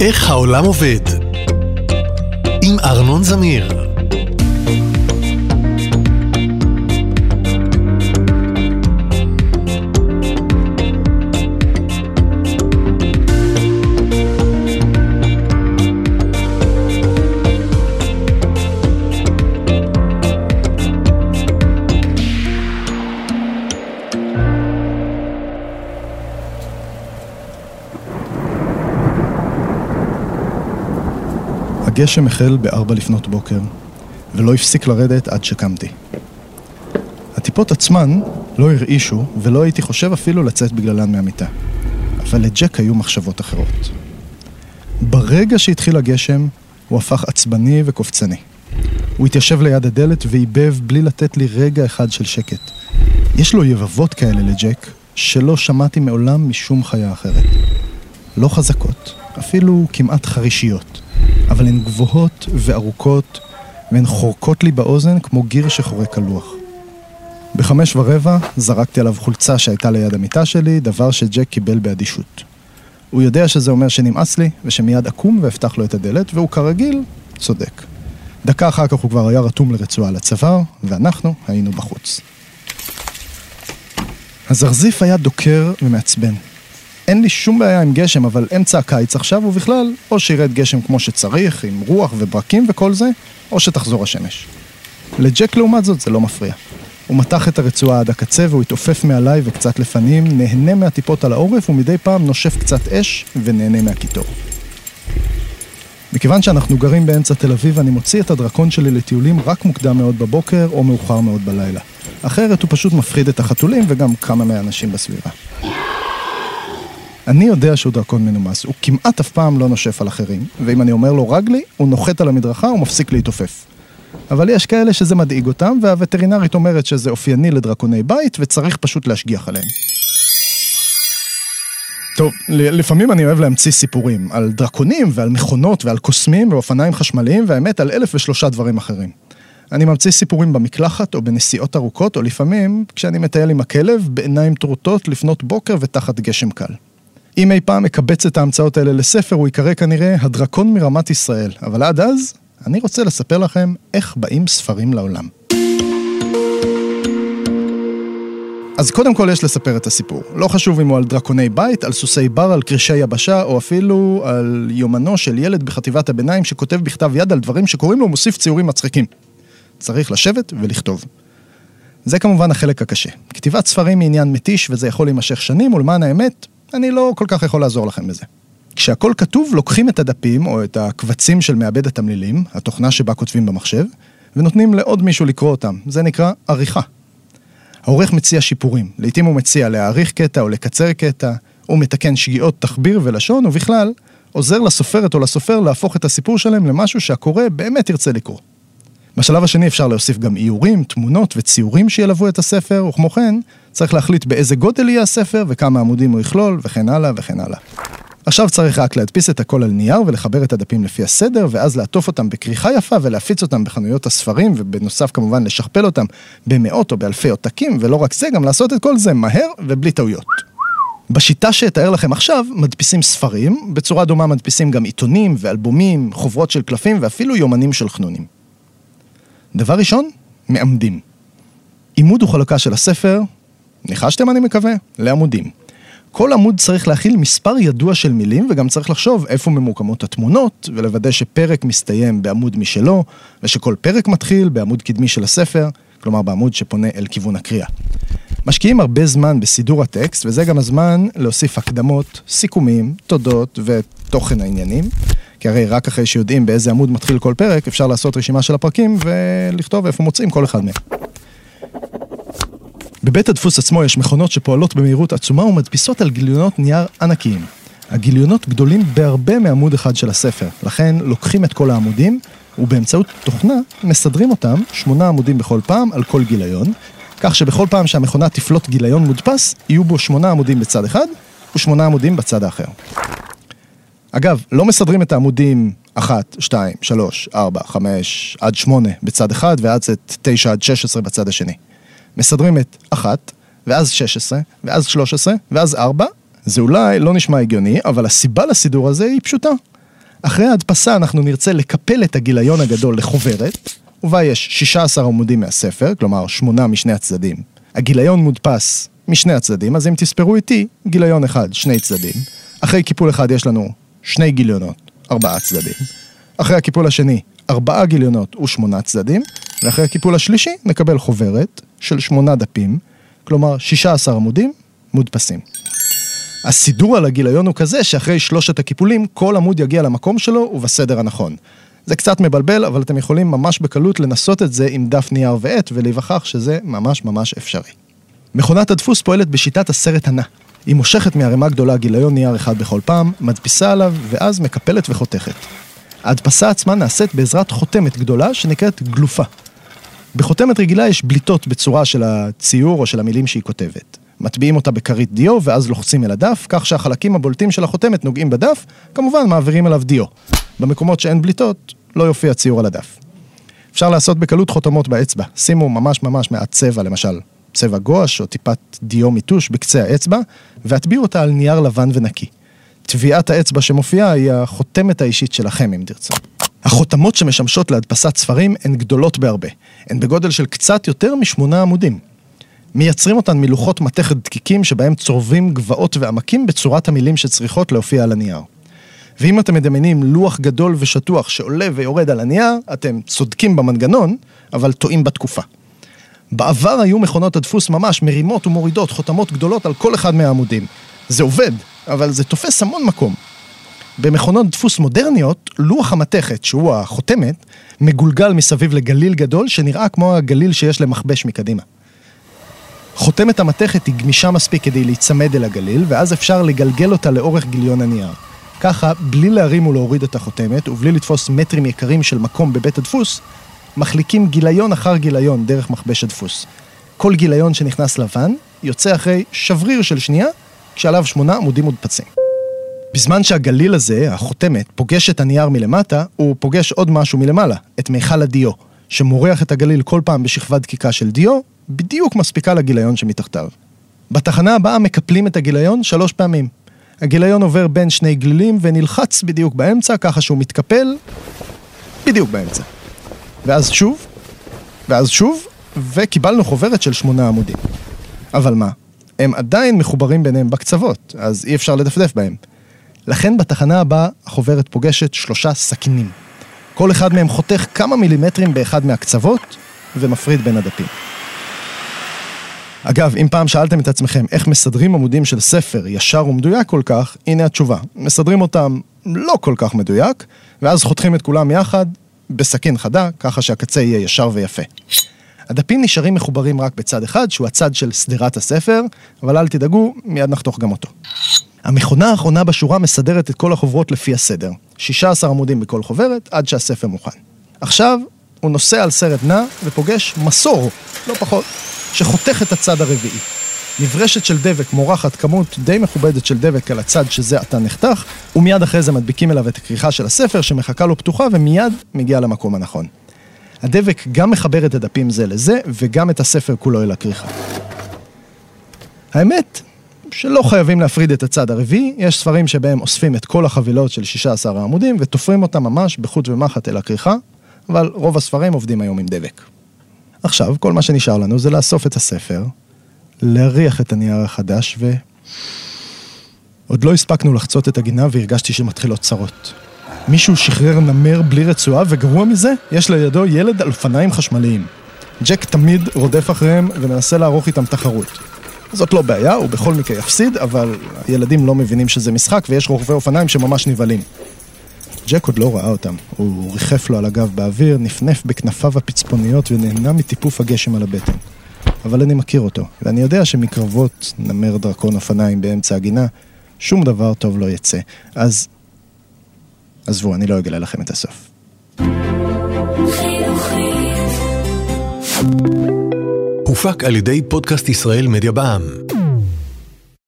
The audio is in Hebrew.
איך העולם עובד? עם ארנון זמיר. הגשם החל בארבע לפנות בוקר, ולא הפסיק לרדת עד שקמתי. הטיפות עצמן לא הרעישו, ולא הייתי חושב אפילו לצאת בגללן מהמיטה. אבל לג'ק היו מחשבות אחרות. ברגע שהתחיל הגשם, הוא הפך עצבני וקופצני. הוא התיישב ליד הדלת ועיבב בלי לתת לי רגע אחד של שקט. יש לו יבבות כאלה לג'ק, שלא שמעתי מעולם משום חיה אחרת. לא חזקות, אפילו כמעט חרישיות. אבל הן גבוהות וארוכות, והן חורקות לי באוזן כמו גיר שחורק על לוח. בחמש ורבע זרקתי עליו חולצה שהייתה ליד המיטה שלי, דבר שג'ק קיבל באדישות. הוא יודע שזה אומר שנמאס לי, ושמיד אקום ואפתח לו את הדלת, והוא כרגיל צודק. דקה אחר כך הוא כבר היה רתום לרצועה לצוואר, ואנחנו היינו בחוץ. הזרזיף היה דוקר ומעצבן. אין לי שום בעיה עם גשם, אבל אמצע הקיץ עכשיו, ובכלל, או שירד גשם כמו שצריך, עם רוח וברקים וכל זה, או שתחזור השמש. לג'ק לעומת זאת זה לא מפריע. הוא מתח את הרצועה עד הקצה והוא התעופף מעליי וקצת לפנים, נהנה מהטיפות על העורף ומדי פעם נושף קצת אש ונהנה מהקיטור. מכיוון שאנחנו גרים באמצע תל אביב, אני מוציא את הדרקון שלי לטיולים רק מוקדם מאוד בבוקר או מאוחר מאוד בלילה. אחרת הוא פשוט מפחיד את החתולים וגם כמה מהאנשים בסביבה. אני יודע שהוא דרקון מנומס, הוא כמעט אף פעם לא נושף על אחרים, ואם אני אומר לו רגלי, הוא נוחת על המדרכה ומפסיק להתעופף. אבל יש כאלה שזה מדאיג אותם, והווטרינרית אומרת שזה אופייני לדרקוני בית, וצריך פשוט להשגיח עליהם. טוב, לפעמים אני אוהב להמציא סיפורים על דרקונים ועל מכונות ועל קוסמים ואופניים חשמליים, והאמת על אלף ושלושה דברים אחרים. אני ממציא סיפורים במקלחת או בנסיעות ארוכות, או לפעמים כשאני מטייל עם הכלב בעיניים טרוטות לפנות בוקר ותחת גשם קל. אם אי פעם אקבץ את ההמצאות האלה לספר, הוא ייקרא כנראה הדרקון מרמת ישראל. אבל עד אז, אני רוצה לספר לכם איך באים ספרים לעולם. אז קודם כל יש לספר את הסיפור. לא חשוב אם הוא על דרקוני בית, על סוסי בר, על קרישי יבשה, או אפילו על יומנו של ילד בחטיבת הביניים שכותב בכתב יד על דברים שקוראים לו מוסיף ציורים מצחיקים. צריך לשבת ולכתוב. זה כמובן החלק הקשה. כתיבת ספרים היא עניין מתיש וזה יכול להימשך שנים, ולמען האמת, אני לא כל כך יכול לעזור לכם בזה. כשהכל כתוב, לוקחים את הדפים או את הקבצים של מעבד התמלילים, התוכנה שבה כותבים במחשב, ונותנים לעוד מישהו לקרוא אותם. זה נקרא עריכה. העורך מציע שיפורים. לעתים הוא מציע להעריך קטע או לקצר קטע, הוא מתקן שגיאות תחביר ולשון, ובכלל, עוזר לסופרת או לסופר להפוך את הסיפור שלהם למשהו שהקורא באמת ירצה לקרוא. בשלב השני אפשר להוסיף גם איורים, תמונות וציורים שילוו את הספר, וכמו כן, צריך להחליט באיזה גודל יהיה הספר וכמה עמודים הוא יכלול, וכן הלאה וכן הלאה. עכשיו צריך רק להדפיס את הכל על נייר ולחבר את הדפים לפי הסדר, ואז לעטוף אותם בכריכה יפה ולהפיץ אותם בחנויות הספרים, ובנוסף כמובן לשכפל אותם במאות או באלפי עותקים, ולא רק זה, גם לעשות את כל זה מהר ובלי טעויות. בשיטה שאתאר לכם עכשיו, מדפיסים ספרים, בצורה דומה מדפיסים גם עיתונים ואלבומים, חוברות של קלפים ואפילו יומנים של חנונים. דבר ראשון, מעמדים. עימוד הוא חלוקה של הספר, ניחשתם אני מקווה, לעמודים. כל עמוד צריך להכיל מספר ידוע של מילים וגם צריך לחשוב איפה ממוקמות התמונות ולוודא שפרק מסתיים בעמוד משלו ושכל פרק מתחיל בעמוד קדמי של הספר, כלומר בעמוד שפונה אל כיוון הקריאה. משקיעים הרבה זמן בסידור הטקסט וזה גם הזמן להוסיף הקדמות, סיכומים, תודות ותוכן העניינים. כי הרי רק אחרי שיודעים באיזה עמוד מתחיל כל פרק, אפשר לעשות רשימה של הפרקים ולכתוב איפה מוצאים כל אחד מהם. בבית הדפוס עצמו יש מכונות שפועלות במהירות עצומה ומדפיסות על גיליונות נייר ענקיים. הגיליונות גדולים בהרבה מעמוד אחד של הספר, לכן לוקחים את כל העמודים ובאמצעות תוכנה מסדרים אותם, שמונה עמודים בכל פעם על כל גיליון, כך שבכל פעם שהמכונה תפלוט גיליון מודפס, יהיו בו שמונה עמודים בצד אחד ושמונה עמודים בצד האחר. אגב, לא מסדרים את העמודים 1, 2, 3, 4, 5 עד 8 בצד אחד ואז את 9 עד 16 בצד השני. מסדרים את 1 ואז 16, ואז 13, ואז 4. זה אולי לא נשמע הגיוני, אבל הסיבה לסידור הזה היא פשוטה. אחרי ההדפסה אנחנו נרצה לקפל את הגיליון הגדול לחוברת, ובה יש 16 עמודים מהספר, כלומר 8 משני הצדדים. הגיליון מודפס משני הצדדים, אז אם תספרו איתי, גיליון אחד, שני צדדים. אחרי קיפול אחד יש לנו שני גיליונות, ארבעה צדדים. אחרי הקיפול השני, ארבעה גיליונות ושמונה צדדים, ואחרי הקיפול השלישי נקבל חוברת של שמונה דפים, כלומר 16 עמודים מודפסים. הסידור על הגיליון הוא כזה שאחרי שלושת הקיפולים כל עמוד יגיע למקום שלו ובסדר הנכון. זה קצת מבלבל, אבל אתם יכולים ממש בקלות לנסות את זה עם דף נייר ועט ולהיווכח שזה ממש ממש אפשרי. מכונת הדפוס פועלת בשיטת הסרט הנע. היא מושכת מערימה גדולה גיליון נייר אחד בכל פעם, מדפיסה עליו, ואז מקפלת וחותכת. ההדפסה עצמה נעשית בעזרת חותמת גדולה שנקראת גלופה. בחותמת רגילה יש בליטות בצורה של הציור או של המילים שהיא כותבת. מטביעים אותה בכרית דיו ואז לוחצים אל הדף, כך שהחלקים הבולטים של החותמת נוגעים בדף, כמובן מעבירים אליו דיו. במקומות שאין בליטות, לא יופיע ציור על הדף. אפשר לעשות בקלות חותמות באצבע. שימו ממש ממש מעט צבע, למשל צבע גואש או טיפת דיו מיטוש בקצה האצבע, והטביעו אותה על נייר לבן ונקי. טביעת האצבע שמופיעה היא החותמת האישית שלכם, אם תרצו. החותמות שמשמשות להדפסת ספרים הן גדולות בהרבה. הן בגודל של קצת יותר משמונה עמודים. מייצרים אותן מלוחות מתכת דקיקים שבהם צורבים גבעות ועמקים בצורת המילים שצריכות להופיע על הנייר. ואם אתם מדמיינים לוח גדול ושטוח שעולה ויורד על הנייר, אתם צודקים במנגנון, אבל טועים בתקופה. בעבר היו מכונות הדפוס ממש מרימות ומורידות חותמות גדולות על כל אחד מהעמודים. זה עובד, אבל זה תופס המון מקום. במכונות דפוס מודרניות, לוח המתכת, שהוא החותמת, מגולגל מסביב לגליל גדול שנראה כמו הגליל שיש למכבש מקדימה. חותמת המתכת היא גמישה מספיק כדי להיצמד אל הגליל, ואז אפשר לגלגל אותה לאורך גיליון הנייר. ככה, בלי להרים ולהוריד את החותמת, ובלי לתפוס מטרים יקרים של מקום בבית הדפוס, מחליקים גיליון אחר גיליון דרך מכבש הדפוס. כל גיליון שנכנס לבן, יוצא אחרי שבריר של שנייה, כשעליו שמונה עמודים מודפצים. בזמן שהגליל הזה, החותמת, פוגש את הנייר מלמטה, הוא פוגש עוד משהו מלמעלה, את מיכל הדיו, שמורח את הגליל כל פעם בשכבת דקיקה של דיו, בדיוק מספיקה לגיליון שמתחתיו. בתחנה הבאה מקפלים את הגיליון שלוש פעמים. הגיליון עובר בין שני גלילים ונלחץ בדיוק באמצע, ככה שהוא מתקפל בדיוק באמצע. ואז שוב, ואז שוב, וקיבלנו חוברת של שמונה עמודים. אבל מה? הם עדיין מחוברים ביניהם בקצוות, אז אי אפשר לדפדף בהם. לכן בתחנה הבאה החוברת פוגשת שלושה סכינים. כל אחד מהם חותך כמה מילימטרים באחד מהקצוות ומפריד בין הדפים. אגב, אם פעם שאלתם את עצמכם איך מסדרים עמודים של ספר ישר ומדויק כל כך, הנה התשובה. מסדרים אותם לא כל כך מדויק, ואז חותכים את כולם יחד בסכין חדה, ככה שהקצה יהיה ישר ויפה. הדפים נשארים מחוברים רק בצד אחד, שהוא הצד של שדרת הספר, אבל אל תדאגו, מיד נחתוך גם אותו. המכונה האחרונה בשורה מסדרת את כל החוברות לפי הסדר. 16 עמודים בכל חוברת, עד שהספר מוכן. עכשיו, הוא נוסע על סרט נע ופוגש מסור, לא פחות, שחותך את הצד הרביעי. נברשת של דבק מורחת כמות די מכובדת של דבק על הצד שזה עתה נחתך, ומיד אחרי זה מדביקים אליו את הכריכה של הספר שמחכה לו פתוחה ומיד מגיע למקום הנכון. הדבק גם מחבר את הדפים זה לזה, וגם את הספר כולו אל הכריכה. האמת, שלא חייבים להפריד את הצד הרביעי, יש ספרים שבהם אוספים את כל החבילות של 16 העמודים ותופרים אותם ממש בחוט ומחט אל הכריכה, אבל רוב הספרים עובדים היום עם דבק. עכשיו, כל מה שנשאר לנו זה לאסוף את הספר, להריח את הנייר החדש ו... עוד לא הספקנו לחצות את הגינה והרגשתי שמתחילות צרות. מישהו שחרר נמר בלי רצועה, וגרוע מזה, יש לידו ילד על אופניים חשמליים. ג'ק תמיד רודף אחריהם ומנסה לערוך איתם תחרות. זאת לא בעיה, הוא בכל מקרה יפסיד, אבל הילדים לא מבינים שזה משחק ויש רוכבי אופניים שממש נבהלים. ג'ק עוד לא ראה אותם, הוא ריחף לו על הגב באוויר, נפנף בכנפיו הפצפוניות ונהנה מטיפוף הגשם על הבטן. אבל אני מכיר אותו, ואני יודע שמקרבות נמר דרקון אופניים באמצע הגינה, שום דבר טוב לא יצא. אז עזבו, אני לא אגלה לכם את הסוף. הופק על ידי פודקאסט ישראל מדיה בע"מ.